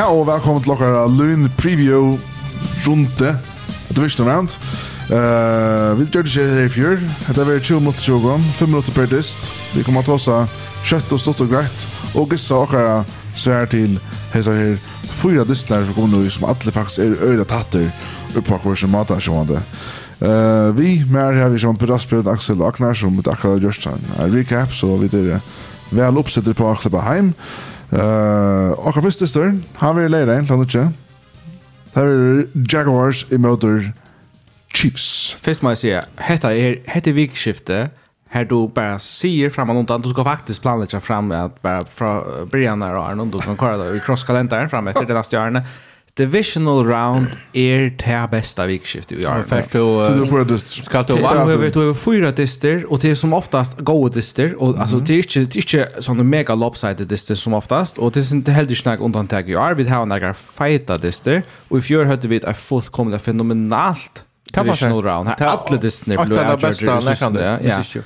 Ja, og velkommen til dere Lund Preview runde Division round. Uh, vi gjør det ikke her i fjør. Det er vært 20 minutter 20 gang, 5 minutter per dyst. Vi kommer til å ta kjøtt og stått og greit. Og gissa dere svær til hesa her fyra dystnar som kommer nå som alle faktisk er øyre tatter uppå hver som matar som vandet. Uh, vi mer her vi som på Rasprød, Axel og Aknar som et akkurat gjørst en recap, så vi er vel oppsettet på Aksel Baheim. Uh, Akkurat første stør, har vi leire en, han ikke. Det er Jaguars i møter Chiefs. Først må jeg si, hette er, hette vikskifte. här du bara säger fram något annat du ska faktiskt planlägga fram att bara från början där och någon du kan köra i crosskalendern fram efter det nästa året Divisional round er det bästa vikskiftet vi har. För du får det ska du vara Vi vet du över fyra dister och det är som oftast goda dister och alltså det är inte det är inte såna mega lopsided dister som oftast och det är inte heller snack undantag i är vi har några fighta dister och if you're hade vi ett fullkomligt fenomenalt divisional round. Alla dister blev det. Ja.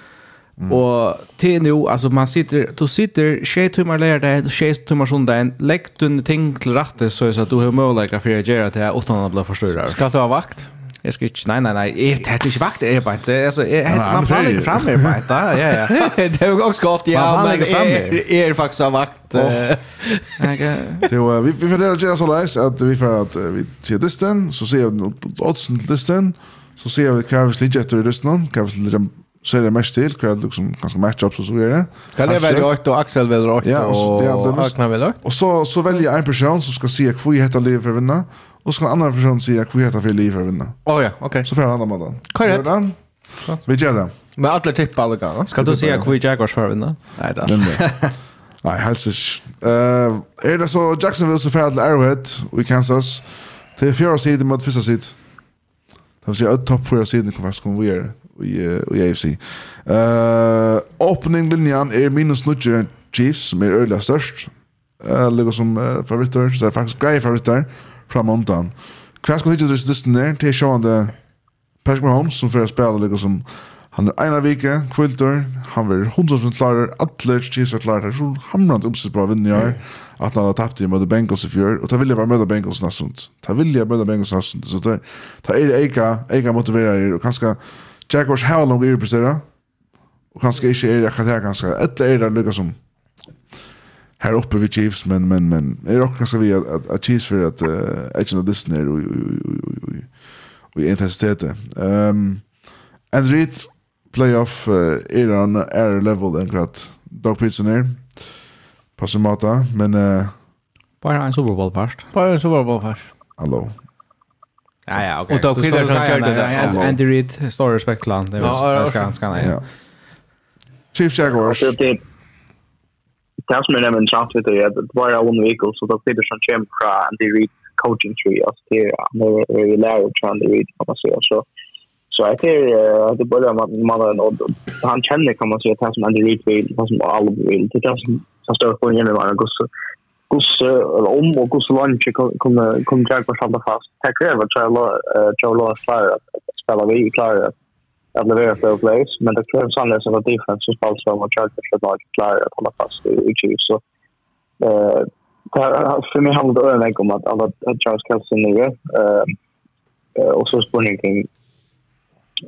Mm. Och till nu alltså man sitter du sitter tjej timmar lärde tjej timmar söndag lägg du ting till rätte så så att du har möjlighet för att göra det utan att bli förstörd. Skal du ha vakt? Jag ska inte, nej, nej, nej, jag hade inte vakt er bara inte, alltså, man planar inte fram er bara inte, ja, ja. Det er jo også godt, ja, Man men er, er faktisk av vakt. Vi vi får det att göra så läs att vi får att vi ser listen, så ser vi oddsen till listen, så ser vi vad vi ligger efter i listen, vad vi ligger så ser det mest till kväll liksom ganska matchups och så vidare. Kan det välja åkt, og Axel vil åkt, ja, og, och Agnar vil åkt? Och så så väljer en person som ska se hur heter liv för vinna och så kan en annan person se hur heter för liv för vinna. Oh ja, okej. Så får han andra mannen. Korrekt. Vi gör det. Men alle tipper alle gånger. Ska du se hur Jaguars för vinna? Nej då. Nej, helst ikke. Uh, er det så Jacksonville som færre til Arrowhead i Kansas til fjerde siden mot første siden? Det vil si at topp fjerde siden kommer faktisk kommer vi gjøre det i, AFC. Uh, opening linjan er minus nudger Chiefs, som er øyla størst. Uh, Ligger som uh, favoritter, så er faktisk greie favoritter fram omtann. Hva skal hitte disse disten der? Det er sjående Patrick Mahomes, som fyrir spela ligger som Han er ena vike, kviltor, han er hundra som klarer, atler Chiefs er klarer, så hamrande omsett bra vinn år, at han har tappt i møte Bengals i fjör, og ta vilja bare møte Bengals nastund. Ta vilja møte Bengals nastund, så ta, ta er eika, eika motiverer, og kanska, Jaguars har nog gjort prestera. Och kanske inte er det kanske kanske eller er det lika som här uppe vid Chiefs men men men är det kanske vi att att Chiefs för att Agent of Disney ner och och i intensiteten. Um, and read playoff uh, är on air level and grat Doug Peterson är på mata men Uh, bara en Super Bowl fast. Bare en Super Bowl fast. Hallå. Ja ja, okej. Och då killar som körde det. Andy Reid stor respekt till han. Det var ganska ska nej. Chiefs Jaguars. Det som är nämligen sant vet jag att det var en vehicle så då Peter som kör fra Andy Reid coaching tree och det är ju lära att Andy Reid kan man säga så så jag tror det börjar man man han känner kan man säga att som Andy Reid vill han som alla vill det är som som står på en med Augusto gus gus om och gus lunch kommer kommer jag på samma fast tack över tror jag tror eh, jag klar att spela vi klarar att att leverera fair plays, men det krävs sannolikt att defense som spelar som och Chargers för att lag klarar att hålla fast i, i Chiefs. Så, eh, det för mig handlar det överväg om att, alla, att Charles Kelsey nu är. Eh, och så spår ni kring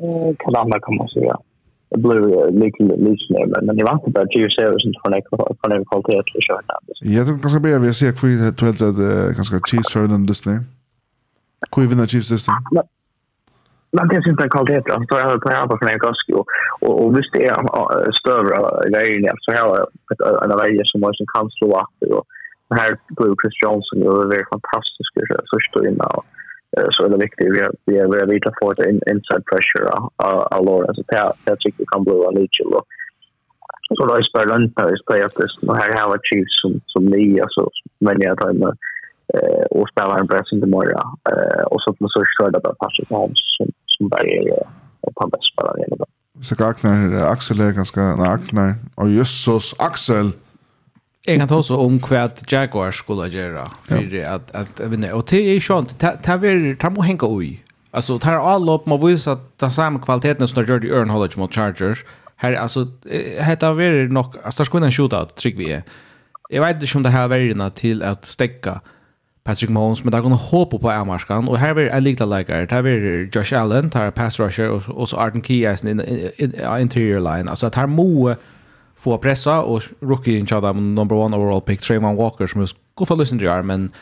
eh, Kalanda kan man säga. det blev lite liknande men men jag inte bara ju ser sen från från en kvalitet för sure Jag tror kanske blir vi ser för det tror jag att kanske cheese för den där nu. Hur even the cheese system. Men det syns en kvalitet då så jag på jobba för en gask och och och visst är större grejer så här en av varje som måste kan slå upp. Och här blev Chris Johnson ju är fantastisk så står inne och så är det viktigt vi vi har vi har det in inside pressure av Laura. Så det det tycker jag kan bli en liten då. Så då är spelar inte är play up this här har achieved som som ni alltså men jag tar med eh och spelar en press inte mer eh och så att så kör det där passet hem som som bara är på bästa spelare i det så Agnar, Axel är ganska, nej Agnar, och Jesus, Axel, Jeg kan ta også om hva Jaguar skulle gjøre for ja. at, at vinne. Og det er skjønt, det må henge ui. Alltså tar alla upp må visar att den samma kvaliteten som de gjorde i Ørn College mot Chargers. Här alltså heter det nog alltså skulle en shootout trick vi är. Jag vet inte om det här värjerna till att stäcka Patrick Mahomes men där går håpe på Amarskan og her vi en liten läkare. Där blir Josh Allen, tar pass rusher og så Arden Keyes in, in, in, interior line. altså at här må få pressa och rookie in chada number 1 overall pick Trayvon Walker som just går för lyssnar jar men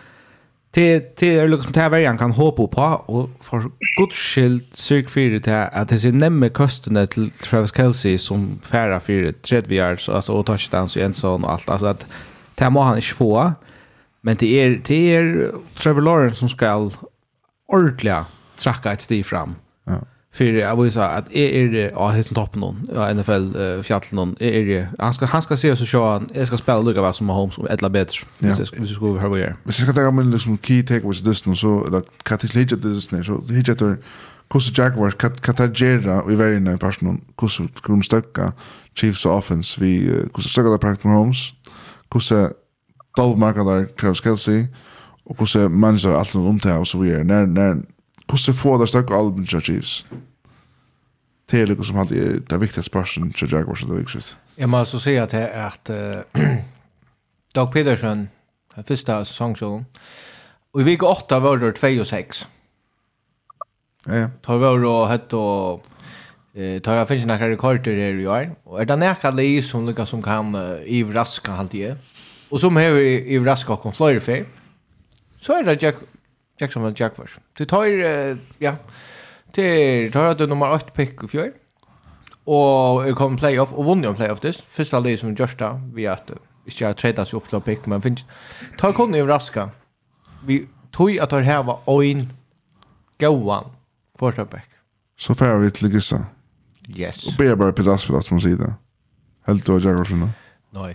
till till är liksom till varje kan hoppa på och för god skild cirk för det att det är nämme kostnaden till Travis Kelsey som färra för 30 yards alltså och touchdowns i en sån och allt alltså att det må han inte få men det är det är Trevor Lawrence som ska ordentligt tracka ett steg fram. Ja för jag vill säga att är är ja hesten toppen någon ja NFL uh, fjällen någon är det han ska han ska se så så han jag ska spela lugga vad som Mahomes och ettla bättre så ska vi skulle ha vad Men ska ta med liksom key takeaways this nu så att katalysera this nu så det heter Kusu Jaguars katagera i varje en person kusu kun stöcka Chiefs offense? Vi kusu stöcka där Patrick Mahomes? Kusu Dolmarkadar Travis Kelsey och kusu manager allt runt om det och så vidare när när hvordan får det stakk albumen til Chiefs? Det er liksom alltid är det viktigaste spørsmålet til Jaguars det viktigaste. Jag måste också säga att det är att Doug Peterson, den första säsongsjonen, och i vecka 8 var det 2 och 6. Ja, ja. Tar vi och hette och eh tar jag finns några rekorder här i år och är det näka li som lyckas som kan i raska halt och som har i raska och flyr för så är det Jack Jacksonville Jaguars. Du tar, uh, ja, til tar at du nummer 8 pick i fjør, og er kommet playoff, og vunnet en playoff dess. Første av det som gjørs da, vi at uh, ikke har tredet seg opp til å pick, men finnes, ta kunne jo raska. Vi tog at her var oin gåan første pick. Så færre vi til Gissa. Yes. Og ber bare Pedaspelat som sier det. Helt du har Jaguars nå? Nei.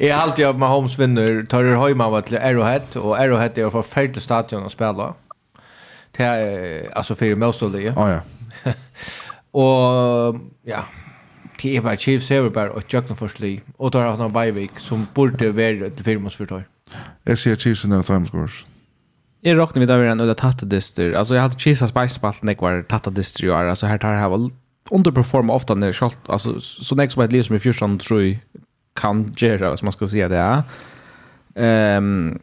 Jeg har alltid med Mahomes vinner tar det høyma var til Arrowhead og Arrowhead er for färdigt stadion att spela. Det alltså för Mosully. Ja ja. Og, ja, det er bare Chiefs er bare og och Jackson förstli och tar han Beivik som burde være til firmas for tar. Jeg sier Chiefs när Times scores. Jag räknar med att en redan har tagit dyster. Alltså jag hade Chiefs att spice på allt när var tagit dyster ju. Alltså här tar jag här underperforma ofta när Charles alltså så nästa som ett liv som i första tror jag kan göra som man ska säga det är. Ehm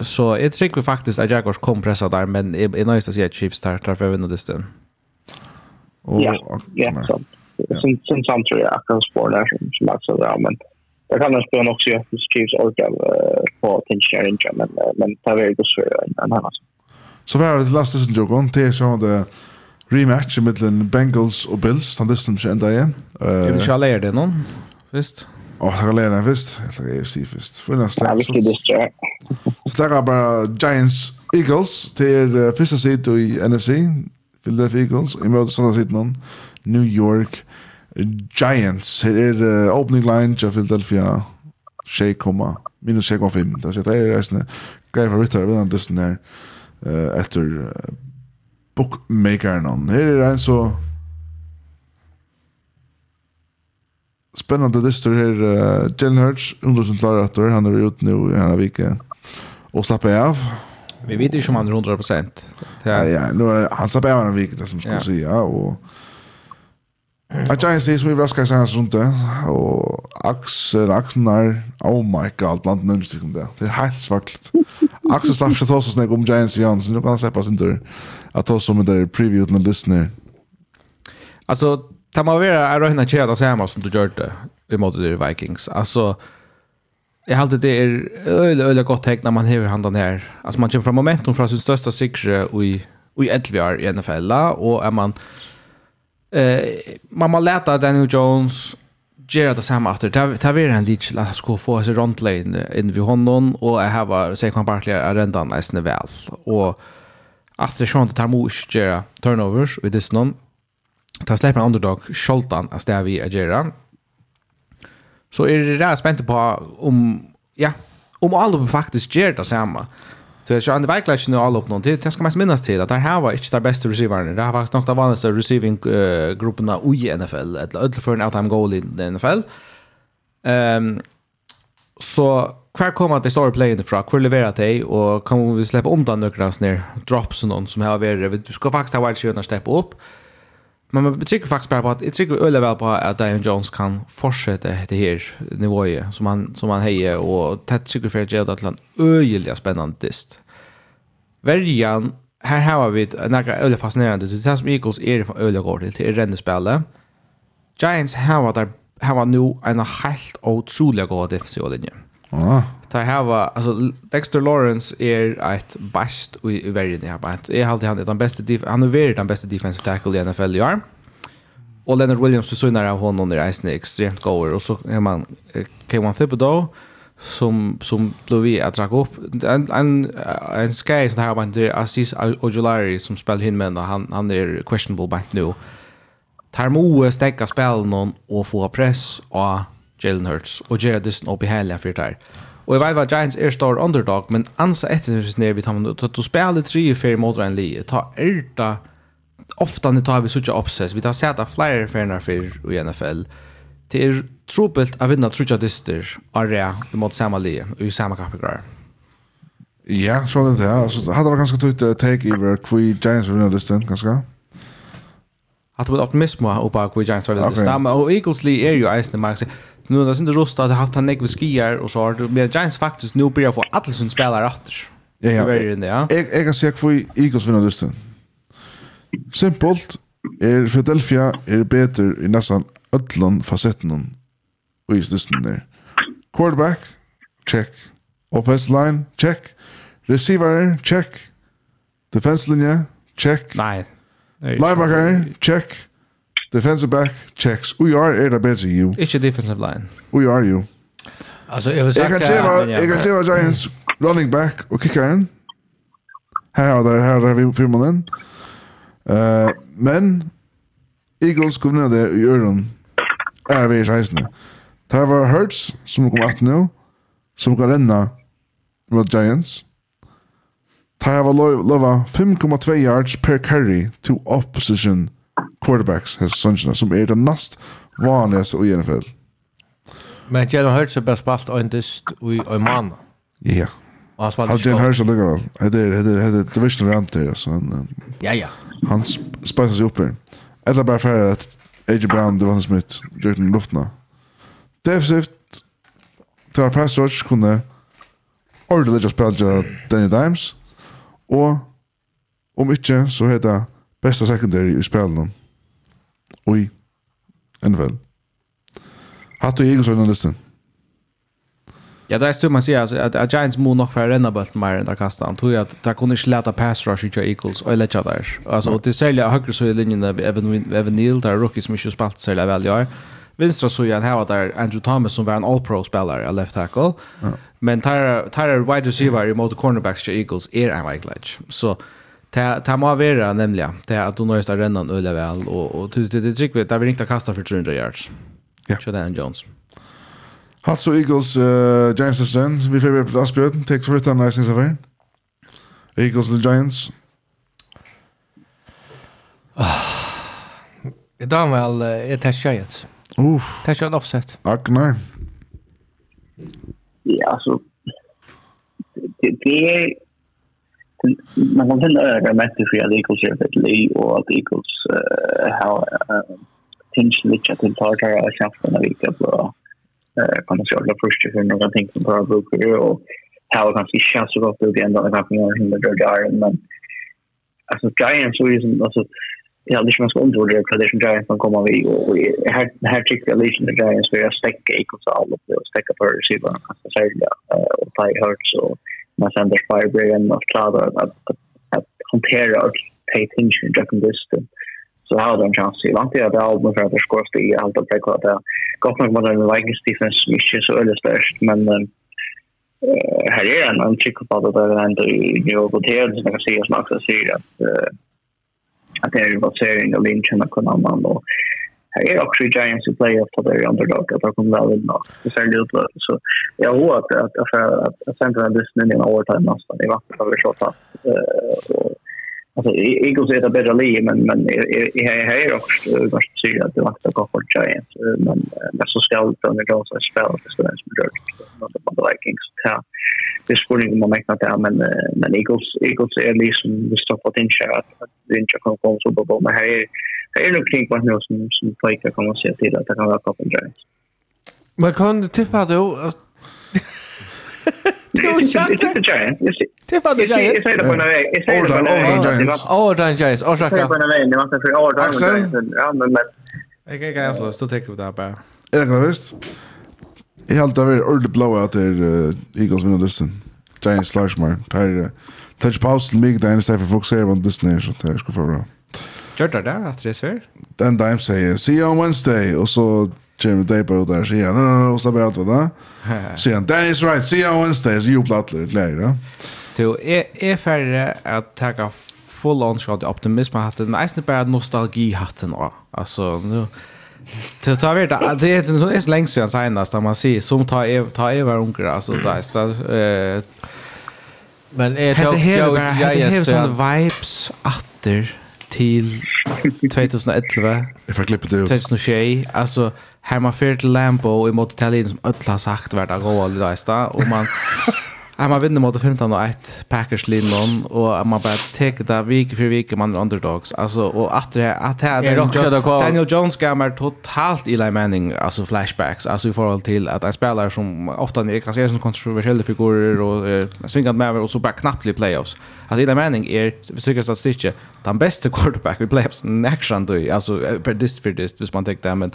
så jag tycker faktiskt att Jaguars kom pressa där men är är nice att se att Chiefs tar tar för vinna det den. Ja, ja. Sen sen sant tror jag kan spåra där som lagt så där men Jag kan nog spela också att Chiefs orkar på tension injury men men tar väl det så en annan. Så var det last season Jogon till så det rematch mellan Bengals och Bills. Han lyssnar inte ända igen. Kan du köra det någon? Visst? Ja, jag kan lära den först. Jag kan lära sig först. För nästa. Ja, vi Så där är bara Giants Eagles till första sidan i NFC. Philadelphia Eagles. I mötet sådana sidan New York Giants. Här är opening line till Philadelphia 6, minus 6,5. Det är resten. Grejer favoritter. Jag vet inte om det är efter bookmakeren. Her er en så spennende listor her. Uh, Jalen Hurts, 100% klar han er ute nå i henne vike og slapper av. Vi vet ikke om han er 100%. Ja, ja, nu er, han slapper av henne vike, det som skulle ja. si, säga. Och, Ja, Giants er som vi vraskar seg hans rundt det, og Axel, Axel er, oh my god, blant nødvendig stykker om det. Det er helt svagt. Axel slapp seg tås og snakk om Giants i hans, så nu kan han släppa sin tur att ta som en där preview till en listener. Alltså, ta man vara är räkna kedja samma som du gjorde i mot de Vikings. Alltså, jag hade det är öle öle gott tecken när man häver handen här. Alltså man kommer från momentum från sin största sikre och i och i LVR i NFL och är man eh man måste lätta Daniel Jones Gerard det samma efter. Det här är en lite att ska få sig runt lane in vid honom och jag har Saquon Barkley är redan nästan väl. Och att det Sean tar mot ikke turnovers og i distan. Ta slipper en underdog Scholtan att stedet vi gjør. Så är det där spänt på om, ja, om alla faktiskt gör det samma. Så jag kände verkligen inte alla upp någon. till. Det ska man minnas till att det här var inte de bästa receiverna. Det här var faktiskt snart de vanligaste receiving-grupperna i NFL. Eller ödel för en all-time goal i NFL. Um, så Hver kommer de store playene fra? Hvor leverer de? Og kan vi slippe undan noen sånne drops og noen som har vært? Vi skal faktisk ha Wild Sjøen og steppe opp. Men jeg trykker faktisk bare på at jeg trykker øyelig vel på at Dion Jones kan fortsette det her nivået som han, som han heier, og tett trykker for at gjør det til en øyelig spennende dist. Verjan, her har vi noe øyelig fascinerende. Det som Eagles er øyelig går til, til rennespillet. Giants har vært der har nu en helt otrolig god defensiv linje. Ja. Tar hava alltså Dexter Lawrence är ett bäst i världen här bara. Är alltid han är den bästa han är värd den bästa defensive tackle i NFL i år. Och Leonard Williams så nära honom i isen extremt goer och så är man K1 Thibodeau som som blev vi att dra upp en en en sky som här var Aziz Ojulari som spelar in men han han är questionable back nu. Tar mo stäcka spel någon och få press och Jalen Hurts, och gjør det sånn opp i hele for det Og jeg vet hva Giants är stor underdog, men ansa etter det nere vi tar med det, du spiller tre i ferie mot en lige, ta erta, ofta når tar vi sånn oppsess, vi tar sätta flera ferier for i NFL, det är trobelt att vinna trutja dyster area mot samma lige, i samma kappegrar. Ja, så det det Så hade hadde ganska tufft tøyt take over hvor Giants vinner dysten, ganske? Hadde vært optimism oppe av hvor Giants vinner dysten. Og Eagles Lee er jo eisen man marken, nu det är inte rosta att ha haft han nekve skier och så har det med Giants faktiskt nu börjar få alla som spelar åter. Ja, ja. Jag jag kan säga för Eagles vinner listan. Simpelt er Philadelphia er bättre i nästan öllon facetten och just listan där. Quarterback, check. Offensive line, check. Receiver, check. Defense linje, check. Nej. Linebacker, check. Defensive back checks. Och jag a det bättre It's Inte defensive line. Och are you. ju. Alltså jag vill säga... Jag kan tjeva Giants running back och kickaren. Här har det här har vi firmanen. Uh, men Eagles kom ner det i öron. Är vi i reisende. Det här var Hurts som kom att nu. Som kan renna mot Giants. Det här var lova 5,2 yards per carry to opposition quarterbacks hos Sunshine, som er det nast vanligaste i NFL. Men Jalen Hurts har bara spalt en dyst i en månad. Ja. Och han spalt i Jalen Hurts har lyckat väl. Det är det det, divisional rant där. Ja, ja. Han spajsar sig upp här. Eller bara för att AJ Brown, Devon Smith, gör den luftna. Defensivt, Tara Pass George kunne ordentlig litt spille Danny Dimes, Och om inte så heter bästa secondary i spillene Oi. En vel. Hatt du egen sånne? Ja, det er stum man sier alltså at Giants må nok være renna bulten mer enn der kastet Han tror jeg at det kunne ikke läta pass rush ut Eagles och lägga der. Altså, och det säljer høyre så i linjen av Evan, Evan Neal, er rookie som inte spalt særlig vel i år. Vinstra så igjen här var der Andrew Thomas som var en all-pro-spelare, left tackle. Ja. Men tar tar wide receiver i mot cornerbacks til Eagles er en vägledge. Så so, Det det må vara nämligen det att du nöjst att renna en öle väl och och det det trick vet där vi inte kasta för 300 yards. Ja. Så där Jones. Hatso Eagles uh, Giants och vi får på Asbjörn take for return nice over. Eagles the Giants. Det drar väl är det tar Giants. Uff. Tar jag offset. Agnar. Ja, så det det man kan finna öra mätter för att Eagles gör ett li och att Eagles har tinsen lite till tartare och kämparna vilka på det första för några ting som bara brukar och har kanske chans att gå upp i ända den här pengarna himla där. Men alltså Giants så är ju alltså Ja, det är ju en är tradition Giants som kommer vi och här här tycker jag liksom att Giants vill stäcka Eagles all upp och stäcka på receiver och särskilt och ta i hurts och man sänder firebreven och klarar att, att hantera och ta attention i Jack and Så här har de en chans. Till. Vant jag det albumet för att det skårs i allt att det går gott nog med den Vikings defense som inte är så öle störst, men uh, här är en, en tryck på att det är ändå i New York och Teod som jag kan säga som också säger att uh, att det är en basering av Lynchen och och här är också Giants i playoff där det är underdog att de kommer väl vinna. Det ser det ut så jag har att att att att att Central Disney i en overtime nästan i vattnet vi så fast. Och alltså Eagles är ett bättre lag men men i här är också vart så att det vaktar på för Giants. Men men så ska det under då så spel det så där drog mot the Vikings. Ja det är skulle inte man mäkta där men men Eagles Eagles är liksom det stoppar in shot att det inte kan komma så på men här är det är nog kring på nu som, som pojkar kommer att se till att det kan vara Cup Giants. Men kan du tippa då att... inte Giants. Tippa Giants. Jag säger det på en väg. Ordan Giants. Ordan Giants. Jag säger det på en väg. Det var inte för Ordan Giants. Ja, men... Jag kan inte ens lös. Då tänker vi det här bara. Jag kan visst. Jag har alltid varit ordentligt blåa att det är Eagles vinner listen. Giants Larsmar. Det här är... Touch pausen mig där inne istället för att fokusera på listen här så det här ska få bra. Gjør det det, at det er Den dagen sier, see you on Wednesday, og så kommer det på der, sier han, no, no, no, slapp av det, sier han, Danny's right, see you on Wednesday, så jubler alle litt leir, da. Du, er færre at takka full on shot optimism har haft en eisen bara nostalgi hatten och alltså nu Det tar vi det det är så länge sedan senast när man ser som tar ev tar över ungar alltså där eh men är det jag jag är sån vibes åter till 2011. Jeg får klippa det ut. 2020. Alltså, här man fyrt Lambo i mot Italien som öll har sagt vart att gå alldeles och man Ja, man vinner mot 15 och 1 Packers linjen och man bara tar det vik för vik man är underdogs. Alltså och att det att det är Daniel, Daniel Jones gamar totalt Eli Manning alltså flashbacks alltså i förhåll till att en spelare som ofta är kanske som kontroversiella figurer och eh, svingat med och så bara knappt i playoffs. Att Eli Manning är försöka att stitcha den bästa quarterback i playoffs nästan då alltså per dist för dist vis man tar det men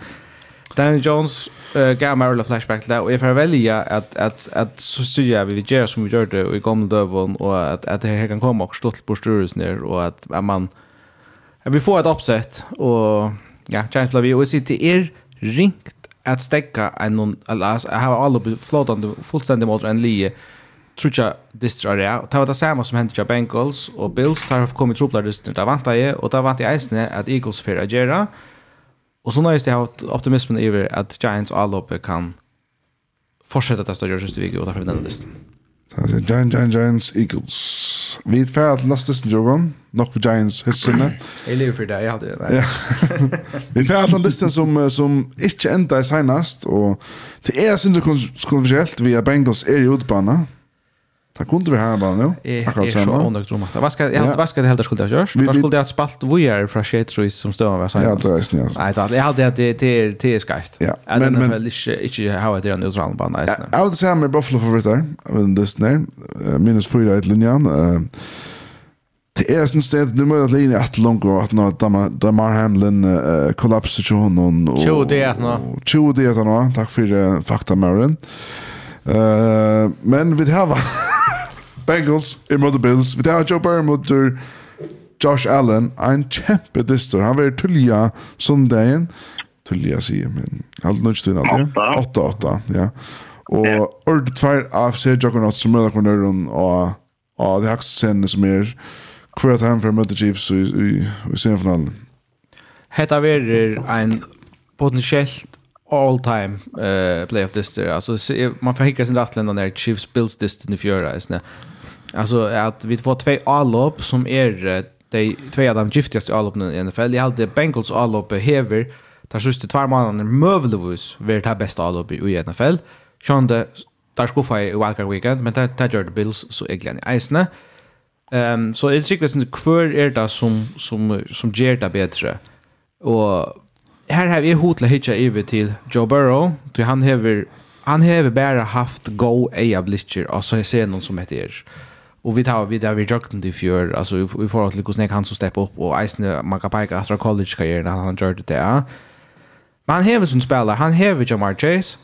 Danny Jones uh, gav mig alla flashback till det och jag får välja att, att, att så säger jag vi gör som vi gjorde och i gamla dövån och att, att det här kan komma och stå till på styrelsen och att, att man att vi får ett uppsätt och ja, känns vi och sitter er ringt att stäcka en någon alltså jag har alla flotande fullständigt mot en lie trutja distrar det och det var det samma som hände till Bengals och Bills. Där har kommit trubblar distrar där vantar jag och där vantar jag att Eagles för agera göra Och så nöjst jag har optimismen över att Giants all uppe kan fortsätta testa George Stevig och därför den listan. Så Giants Giants Giants Eagles. Vi får till nästa listen Jorgon, nog för Giants hissarna. Jag lever för det, jag hade det. Vi får till listan som som inte ända är senast och det är synd kontroversiellt via Bengals är i utbana. Det kunde vi här bara nu. Tack så Jag har nog drömt. Vad ska jag vad ska det helt skulle jag görs? Vad skulle jag att spalt vi är från Shade som står med sig. Ja, det är snällt. Nej, det hade det det det är skäft. Ja, men men väl inte inte how det är nu så bara nice. Jag vill säga med Buffalo för där. Men det snär minus fyra i linjen. Det är sån sted nu med linje att långt och att när Damar Damar Hamlin kollapsar ju honom och Jo, det är att nå. Jo, det är att nå. Tack för fakta Marin. Eh men vi har Bengals i mot Bills. Vi tar Joe Burrow mot Josh Allen. En kjempe distor. Han var tullia sundagen. Tullia sier, men halvt nødt til natt. 8-8, ja. Og ordet tvær av seg Juggernaut som møter kornøren og og det har sen som er hver at han for møte Chiefs i, i, i semifinalen. Hetta verir ein potentiellt all time uh, playoff district. Alltså man får hicka sin rattlända när Chiefs Bills district i fjöra. Alltså att vi får två allop som är de två av de giftigaste allopen i NFL. Jag hade Bengals allop hever där sista två månader mövlevis vart det bästa allop i NFL. Sjönde där skuffa i wildcard weekend men det tar det Bills så egentligen glädje isne. Ehm så är det säkert sen kvar är det som som som ger det bättre. Och här har vi hotla hitcha över till Joe Burrow. Du han hever han hever bara haft go ejablischer och så ser någon som heter Och vi tar vi där vi joggade i fjör alltså vi får att lyckas när han så steppa upp och Eisner man kan peka efter college karriären han gjorde det där. Men han har som spelare, han har Jamar Chase,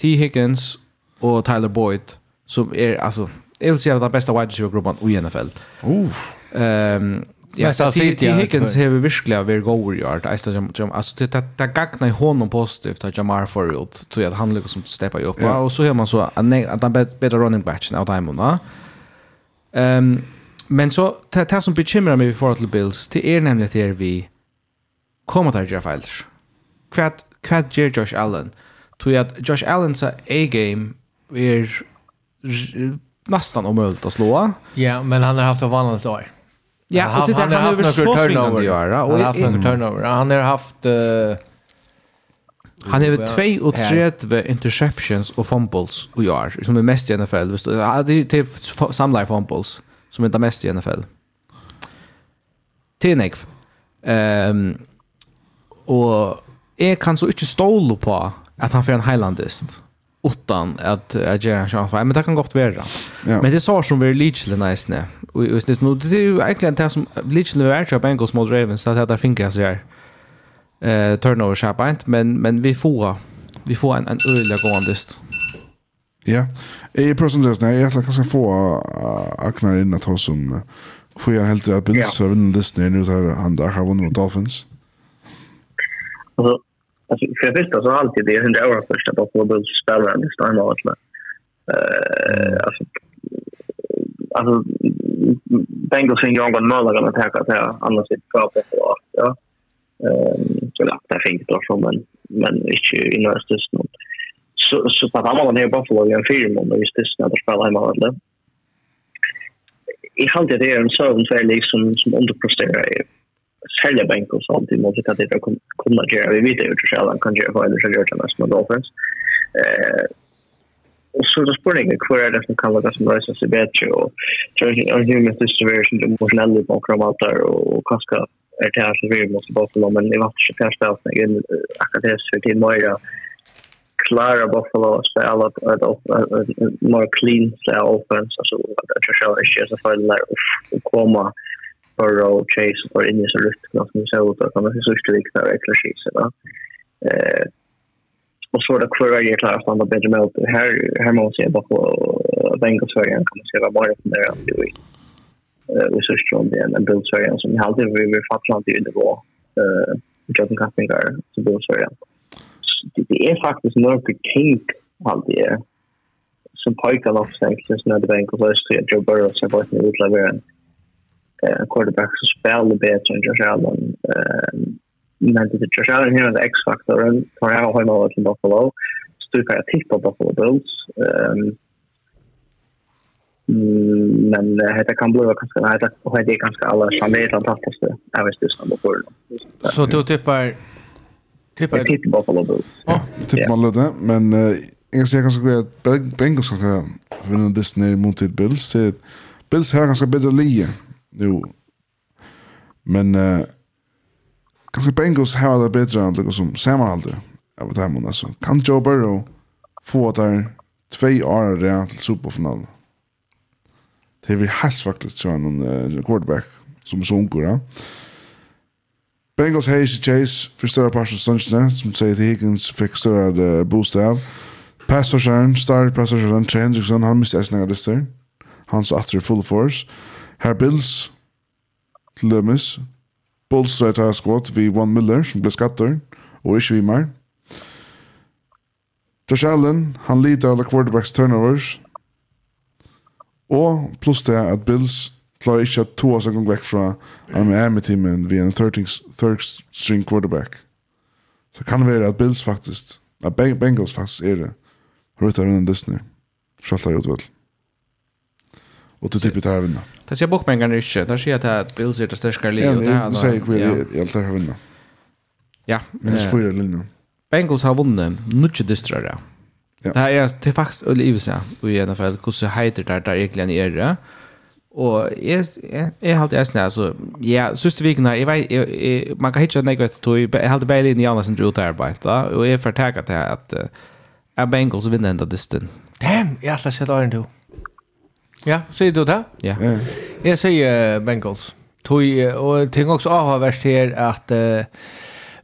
T Higgins och Tyler Boyd som är alltså jag vill säga den bästa wide receiver gruppen i NFL. Uff. Ehm Ja, så T Higgins har vi verkligen varit god i år. Alltså det det gagnar honom positivt att Jamar Forreld tror jag att han lyckas steppa upp. Och så hör man så att han bättre running backen av Diamond. Um, men så, det, det som bekymrar mig för forhold Bills, det är nämligen at det er vi kommer där Jeff gjøre Kvat kvat ger Josh Allen? Tror at Josh Allens A-game er nästan omöjligt att slå. Ja, men han har haft ett vanligt år. Ja, och det han har haft några turnover. Han har haft några turnover. Han har haft... Uh, Han har 32 interceptions och fumbles i år som är mest i NFL. Visst? Ja, det är typ samlar fumbles som är det mest i NFL. Tinnig. Ehm Og är kan så ikke ståla på att han får en Highlandist utan att jeg gjør en chans. Men det kan gott være. Ja. Men det sa som vi Leachly nice nu. Och just nu det är ju egentligen det som er kjøp Bengals mot Ravens att det där seg her. eh, turnover-kämpäint, men, men vi får, vi får en, en överläggande Ja, i procentlösningar, jag tror ganska få eh, aknar innan tar som får helt rätt bild, så jag vet inte lyssna nu där han där har vunnit Dolphins. Alltså, alltså, för det första så har alltid det hundra år första på på Bulls spelaren i Steinmark. Uh, eh, alltså, alltså Bengals fick jag en gång mål att attacka till annars inte bra ja. Ehm så ja, det finns då som men men inte i nästes nu. Så så på vad man är Buffalo i en film och just det när det spelar hemma eller. I har det är en sån för liksom som underpresterar ju. Sälja bänk och sånt i måste att det kommer komma göra vi vet ju hur själva kan göra vad det ska göra med små Dolphins. Eh och så då spår spårning kvar är det som kan vara som rörelse sig bättre och tror jag det ju mest det som emotionellt bakom allt där och kanske är det här som vi måste Buffalo, men i vart 24 spelsning akademiskt för till Moira klara Buffalo att spela ett more clean style offense alltså att jag tror jag är så för att komma för och chase för in i så rytmen som så att kan man så strikt där extra shit så eh och så det kvar är klart att man bättre med här här måste jag bara Buffalo Bengals för kan man se vad mer från där resursgrunden än en bildsörjan som hade vi fattland i nivå jobbkattningar till bildsörjan. Det är faktiskt några ting allt det som pojkar också egentligen när det bänk och så är Joe Burrow som var en utleverare en quarterback som spelar bättre än Josh Allen. Men det Josh Allen här är X-faktoren tar jag hemma till Buffalo. Stupar jag tipp på Buffalo Bills men det kan bli ganska nej det det är ganska alla som är fantastiskt jag vet inte som på det så du tippar tippar jag tippar Buffalo Bills. Ja tippar man lite men jag ska kanske gå att Bengals ska vinna Disney mot till Bills. Det Bills har ganska bättre linje nu. Men kanske Bengals har det bättre än det som sammanhållet av det här månaden så kan Joe Burrow få där två år redan till superfinalen Det är väl helt faktiskt så en quarterback som är så ung. Ja. Bengals Hayes Chase för större pass av Sunshine som säger att Higgins fick större bostav. Pastorsen, star pastorsen, Trey Hendrickson, han miste eisen av disse. Han så after i full force. Her Bills, til dømes. Bulls rett har skott vi Von Miller, som ble skatter, og ikke vi mer. Josh Allen, han lider alle quarterbacks turnovers, Og pluss det at Bills klarar ikke at to av seg gang vekk fra Miami-teamen vi en 30-string quarterback. Så kan det være at Bills faktisk, at Bengals faktisk er det, har ut av rundt Disney, skjøltar i utvill. Og til typet her vinna. Det sier bokmengene ikke, det sier at Bills er det største livet. Ja, det sier ikke vi, jeg alt her vinna. Ja. Minnes fyra linjer. Bengals har vunnet, nukkje distrare. Ja. Ja. Det här är det är faktiskt öll i ja. I alla fall hur så heter där där egentligen är det. Och är är halt är snä så ja, sista veckan här jag vet man kan hitta något att tog jag hade bara in i Anders and Drew arbete och är förtäckat det att är Bengals vinner ända distan. Damn, jag ska sätta iron då. Ja, säger du det? Ja. Jag säger Bengals. Tog och tänk också avhörst här att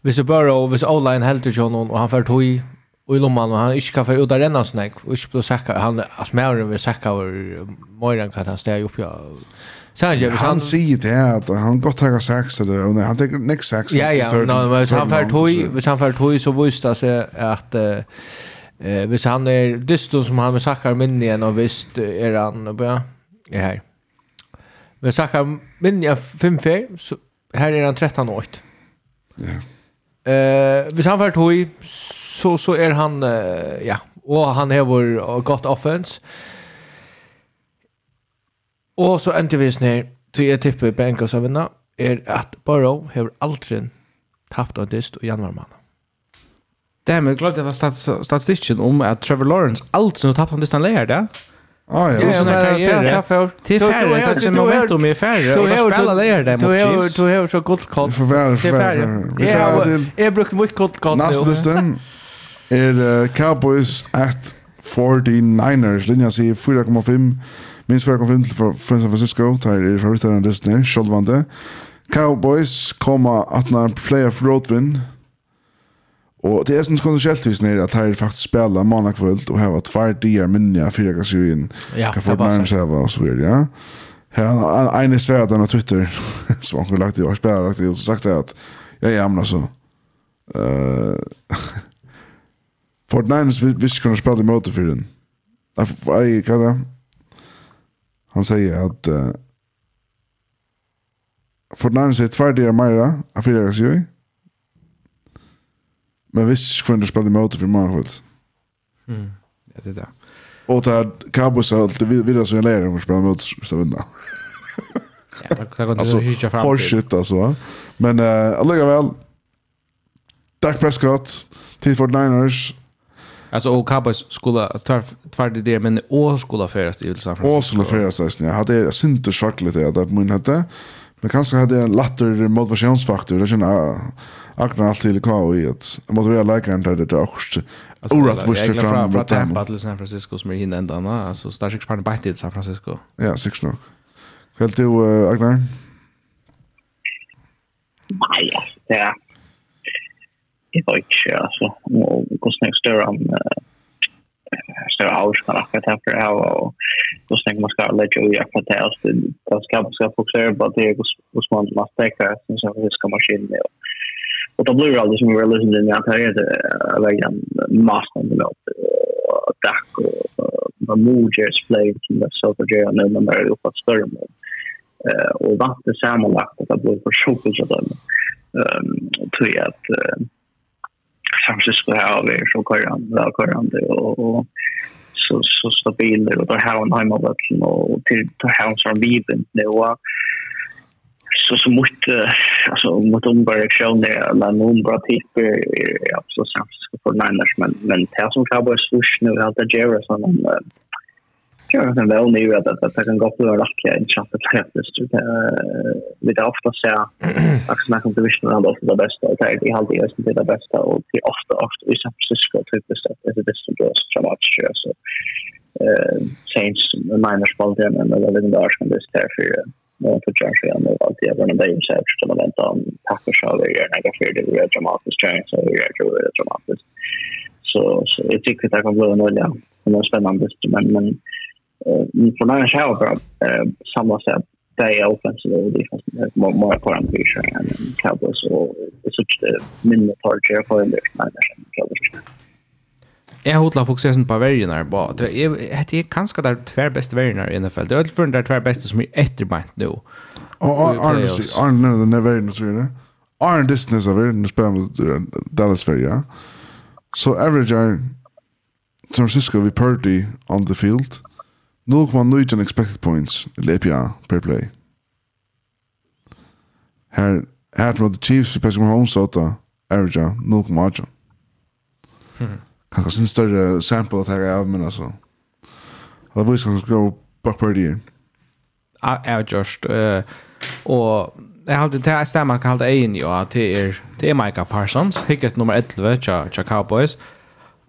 Hvis Burrow, hvis O-line helter John och han får tog i lomman och han inte kan få ut den och snack och inte på säkra han smäller med säkra och Moiran kan han stäga upp ja Sanjay han säger det att han gott har sex eller och han tar next sex Ja ja no men han för toy hvis han för toy så visst visste sig att eh hvis han är dysto som han med sakar minne igen och visst är han ja är här Men säkra minne fem fel så här är han 13 år. Ja. Eh hvis han för toy så så, så er han, ja, og han har vår godt offense. Og så endte vi ned, så jeg tipper Bengals av vinner, er at Burrow har aldri tapt en dist og januar mann. Det här med glad det var statistiken om att Trevor Lawrence aldri har tappat av dist han leger det. Ah, ja, ja, ja, ja, ja, ja, Till färre, det kanske momentum är färre. Och då spelar det där mot Chiefs. Du har så gott koll. Till färre. Jag har brukt mycket gott koll. Nästa listan er Cowboys at 49ers. Linja sier 4,5. Minst 4,5 til San Francisco. Tar er favoritter av Disney, sjølvande. Cowboys kommer at når playoff roadwin. Og det er sånn konsentreltvis nere at her faktisk spela mandag kvöld og heva tvær dier minja fyrir ekka sjuvin. Ja, kan få nærmest heva og så videre, ja. Her han en sværa den av Twitter som han kunne lagt i og spela lagt i og så sagt det at ja, ja, men altså uh, Fort Niners visst kunna spela i möte för den. Jag kan det. Han säger att uh, Fort Niners är tvärdiga Majra av fyra jag säger. Men visst kunna spela i möte många Marholt. Mm, ja, det är det. Och där Cowboys har alltid vid, vidare som jag lärde om att spela mot så vinna. Ja, det kan inte hyra fram till. Horseshit alltså. Men uh, alligevel, Dak Prescott, till 49ers, Alltså och Cowboys skulle tvär det det men å skulle färdas till San Francisco. Och skulle färdas nästan. Jag hade synte schacklet det att men hade men kanske hade en latter motivationsfaktor. Det känner Akna allt till kvar i att motivera läkaren där det också orat vurs det fram mot dem. Jag glömde San Francisco som är hinna ända annan. Alltså där sig fan bänt i San Francisco. Ja, sex nog. Helt du Agnar? Nej, ja jag vet inte alltså och hur kostnader större än större hus kan jag ta det här och hur kostnader man ska lägga ut jag det här. alltså det ska ska fokusera på det hos man man stäcker sen så det ska maskin det och då blir det alltså som vi realiserade när det hade vägen massan med något attack och man mojer display som det så för det nu när man är uppe på större och vant det sammanlagt att det blir för sjukt så där ehm tror jag att Francisco har vi så körande, välkörande och, och så, så stabiler och där har han hemmavällen och till, till har han som viven nu och så så mot alltså mot ombarrektioner eller någon bra typer är absolut sämst för Niners men men det som Cowboys först nu det Jerry som en jag kan väl nu att att det kan gå på rakt här i chatta faktiskt vi det ofta så att snacka om division round of the best och det är alltid just det bästa och det ofta ofta i San Francisco typ det är det är så så mycket så eh change the minor spot där men det är den där som det är för för Josh Allen och allt det där med sig så man väntar om Packers har det so några för det är dramatiskt så det är dramatiskt. Så så jag tycker det kan bli en olja det är spännande men men för när jag kör eh samma sätt they offensive och defensive more more på en pitch and Cowboys och such the minimal here for en där and Cowboys. Jag har hotla fokuserat på varierna bara. Det är det är kanske där tvär bästa varierna i NFL. Det är för där tvär bästa som är efterbant nu. Och Arne Arne den där varierna så det. Arne distance av varierna spelar mot Dallas Fair. Så average San Francisco vi Purdy on the field. 0,9 expected points eller EPA per play. Her, her mot the Chiefs, Patrick Mahomes åtta, average 0,8. Mm. Kanske sin större sample att jag av men alltså. Det var ju som skulle Brock Purdy. Avgjørst. just og jeg har alltid, det er stemmen kan hålla in ju att det är det är Micah Parsons, hicket nummer 11, tja, tja Cowboys.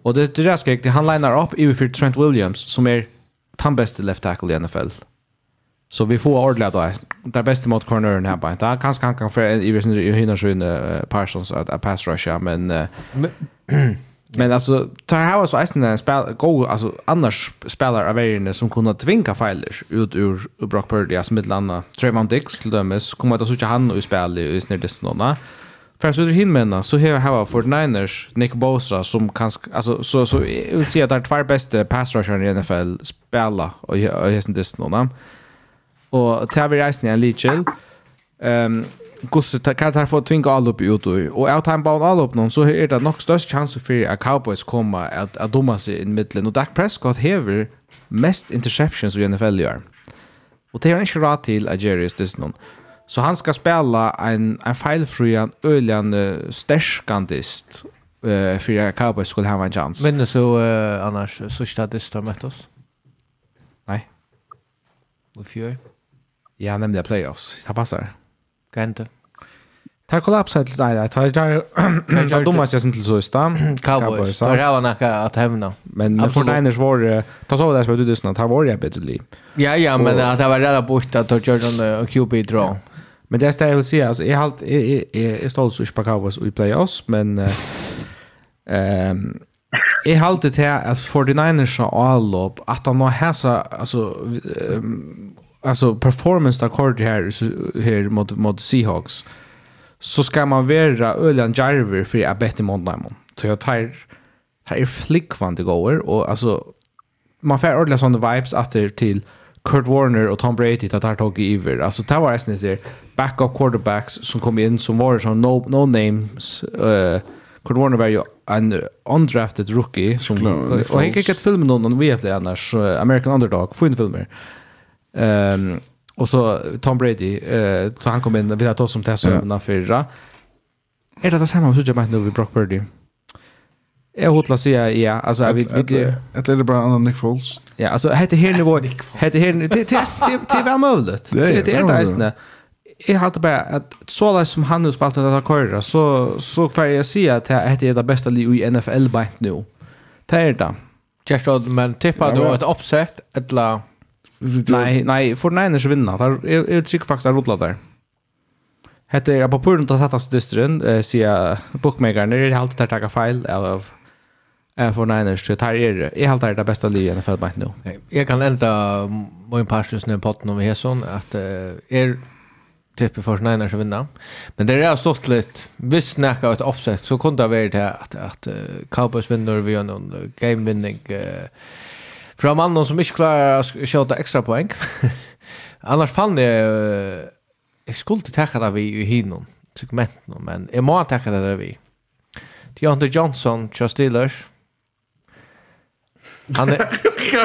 Og det, det ska jag han liner upp i för Trent Williams, som er den beste left tackle i NFL. Så vi får ordla då. Det bästa mot cornern här bara. Det kanske han kan för i vissa hinner så Parsons att pass rusha men men alltså tar här så är en spel go alltså annars spelare av varierna som kunde tvinga failer ut ur Brock Purdy som ett landa Trevon Dix till dömes kommer att så han och spela i snärdesnona. Mm Fast ut hin menna så här har för Niners Nick Bosa som kan alltså så så jag vill säga där två bästa pass rusher i NFL spela och jag är det någon. Och Tavi Rice en Litchell. Ehm Gusse kan ta få tvinga all upp ut och och out time ball all upp någon så är det nog störst chans för att Cowboys komma att att domma sig i mitten och Dak Prescott häver mest interceptions i NFL gör. Och det är inte rätt till Ajeris det någon. Så han ska spela en en feilfrian öljan uh, eh för att Cowboys skulle ha en chans. Men så uh, annars så står det stämmer med oss. Nej. Vad fjör? Ja, nämnde playoffs. Det passar. Gante. Tar kollapsa till dig. Tar tar tar dumma sig till så stam. Cowboys. Tar hava naka att hävna. Men men för Niners var ta så där så du det. Tar var jag bättre liv. Ja ja, men att det var redan bort att Jordan och QB draw. Men det är det jag vill säga. Alltså, jag, halt, jag, jag, jag är stolt på Cowboys i playoffs, men uh, um, jag har alltid till att 49ers har Allop, att han har häsa alltså, um, alltså performance akkord här, här mot, mot Seahawks så ska man vara Ölian jarver för att bättre mot dem. Så jag tar här är flickvande går och alltså man får ordentligt sådana vibes att det till Kurt Warner och Tom Brady att tar tag i Iver. Alltså det var nästan så backup quarterbacks som kom in som var som no no names eh Kurt Warner var ju en undrafted rookie som och han gick ett film någon vi vet annars American Underdog fin filmer. Ehm um, och så Tom Brady eh så han kom in vi har tagit som testar yeah. förra. Är det det samma som jag menar nu vid Brock Purdy? Jag hotla säga ja, alltså vi vi ett det bara annan Nick Foles. Ja, alltså heter här nivå heter här det det det var möjligt. Det är det isne. Jag hade bara att så där som han nu spelat att korra så så får jag säga att det är det bästa i NFL bänt nu. Det är det. Just att man tippar då ett upset eller Nej, nej, för Niners vinna. Där är tycker faktiskt att rotla där. Hette är på puren att sätta sig distrin, eh, säga bookmakern, det är alltid att ta fel av för Niners. Så här är helt är det bästa livet i NFL bara nu. Jag kan ända min passus nu på potten om sån att är typ för Niners att vinna. Men det är stått lite visst snacka ett offset så kunde det vara det att att Cowboys vinner vi en game winning från mannen som inte klarar att skjuta extra poäng. Annars fann jag jag skulle tacka det vi i hinon segmenten men jag må täcka det vi. Deontay Johnson, Charles Steelers, Han är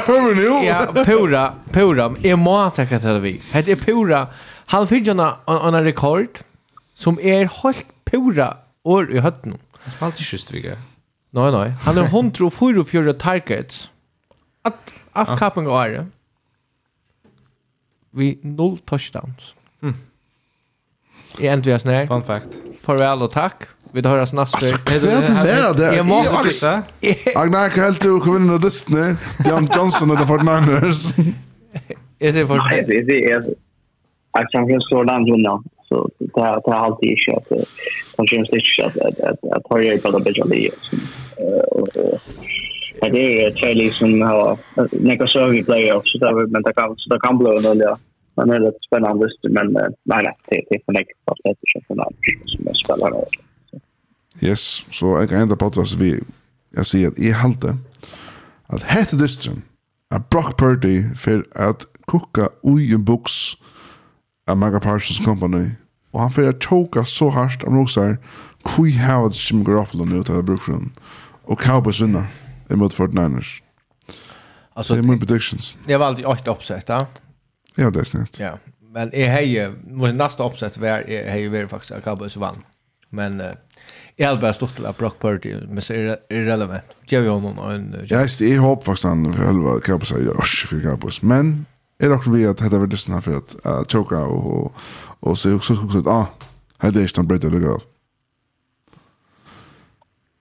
Pura nu. Ja, pura, pura. Jag må tacka till vi. Det är pura. Han fick en en rekord som är helt pura år i hötten. Han spalt i Sjöstviga. Nej, nej. Han har 144 targets. Att att kapen går är. Vi noll touchdowns. Mm. I ändvärst nej. Fun fact. Farväl och tack. Vi tar hans nasper. Alltså, vad är det? Jag måste pissa. Agnar kan helt och vinna lyssna. Jan Johnson eller Fortniners. Jag ser Fortniners. Nej, det är det. Jag kan inte stå den rundan. Så det här tar alltid inte att de känner sig inte att att har hjälp av det bättre livet. Det är Charlie som har några sög i playoff. Men det kan så det kan bli en olja men det är lite spännande men nej nej det är för mycket för att det är så som jag spelar spelare Yes, så jeg kan enda podcast vi, jeg sier at jeg halte at hette distren at Brock Purdy for at kukka ui en buks av Mega Parsons Company og han fyrir at tjoka så hardt av roksar kui hava til Jimmy Garoppolo nu til bruksrun og Cowboys vinna imot 49ers Alltså, det är min predictions. Det var alltid åtta uppsätt, ja? Ja, det är snett. Ja, men jag har ju, vår nästa uppsätt var, jag har ju varit faktiskt att Cowboys vann. Men uh, jeg har bare stått til at Brock Purdy, men så er det irrelevant. Gjør jo noen en... Uh, Ja, jeg håper faktisk han for helva Kapos er ikke for Kapos, men er akkurat vi at dette var det sånn for at uh, Choka og, og, så er også sagt, ah, her er ikke den brøyde lykke av.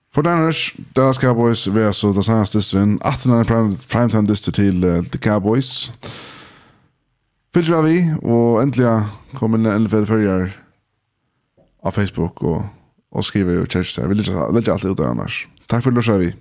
For Danners, Dallas Cowboys vil altså det seneste distrin, 18. primetime distrin til uh, The Cowboys. Fyllt vi av vi, og endelig kommer NFL-følger av Facebook og, og skriver jo kjærester. där. Vi lägger, lägger allt ut där annars. for för att du lyssnade.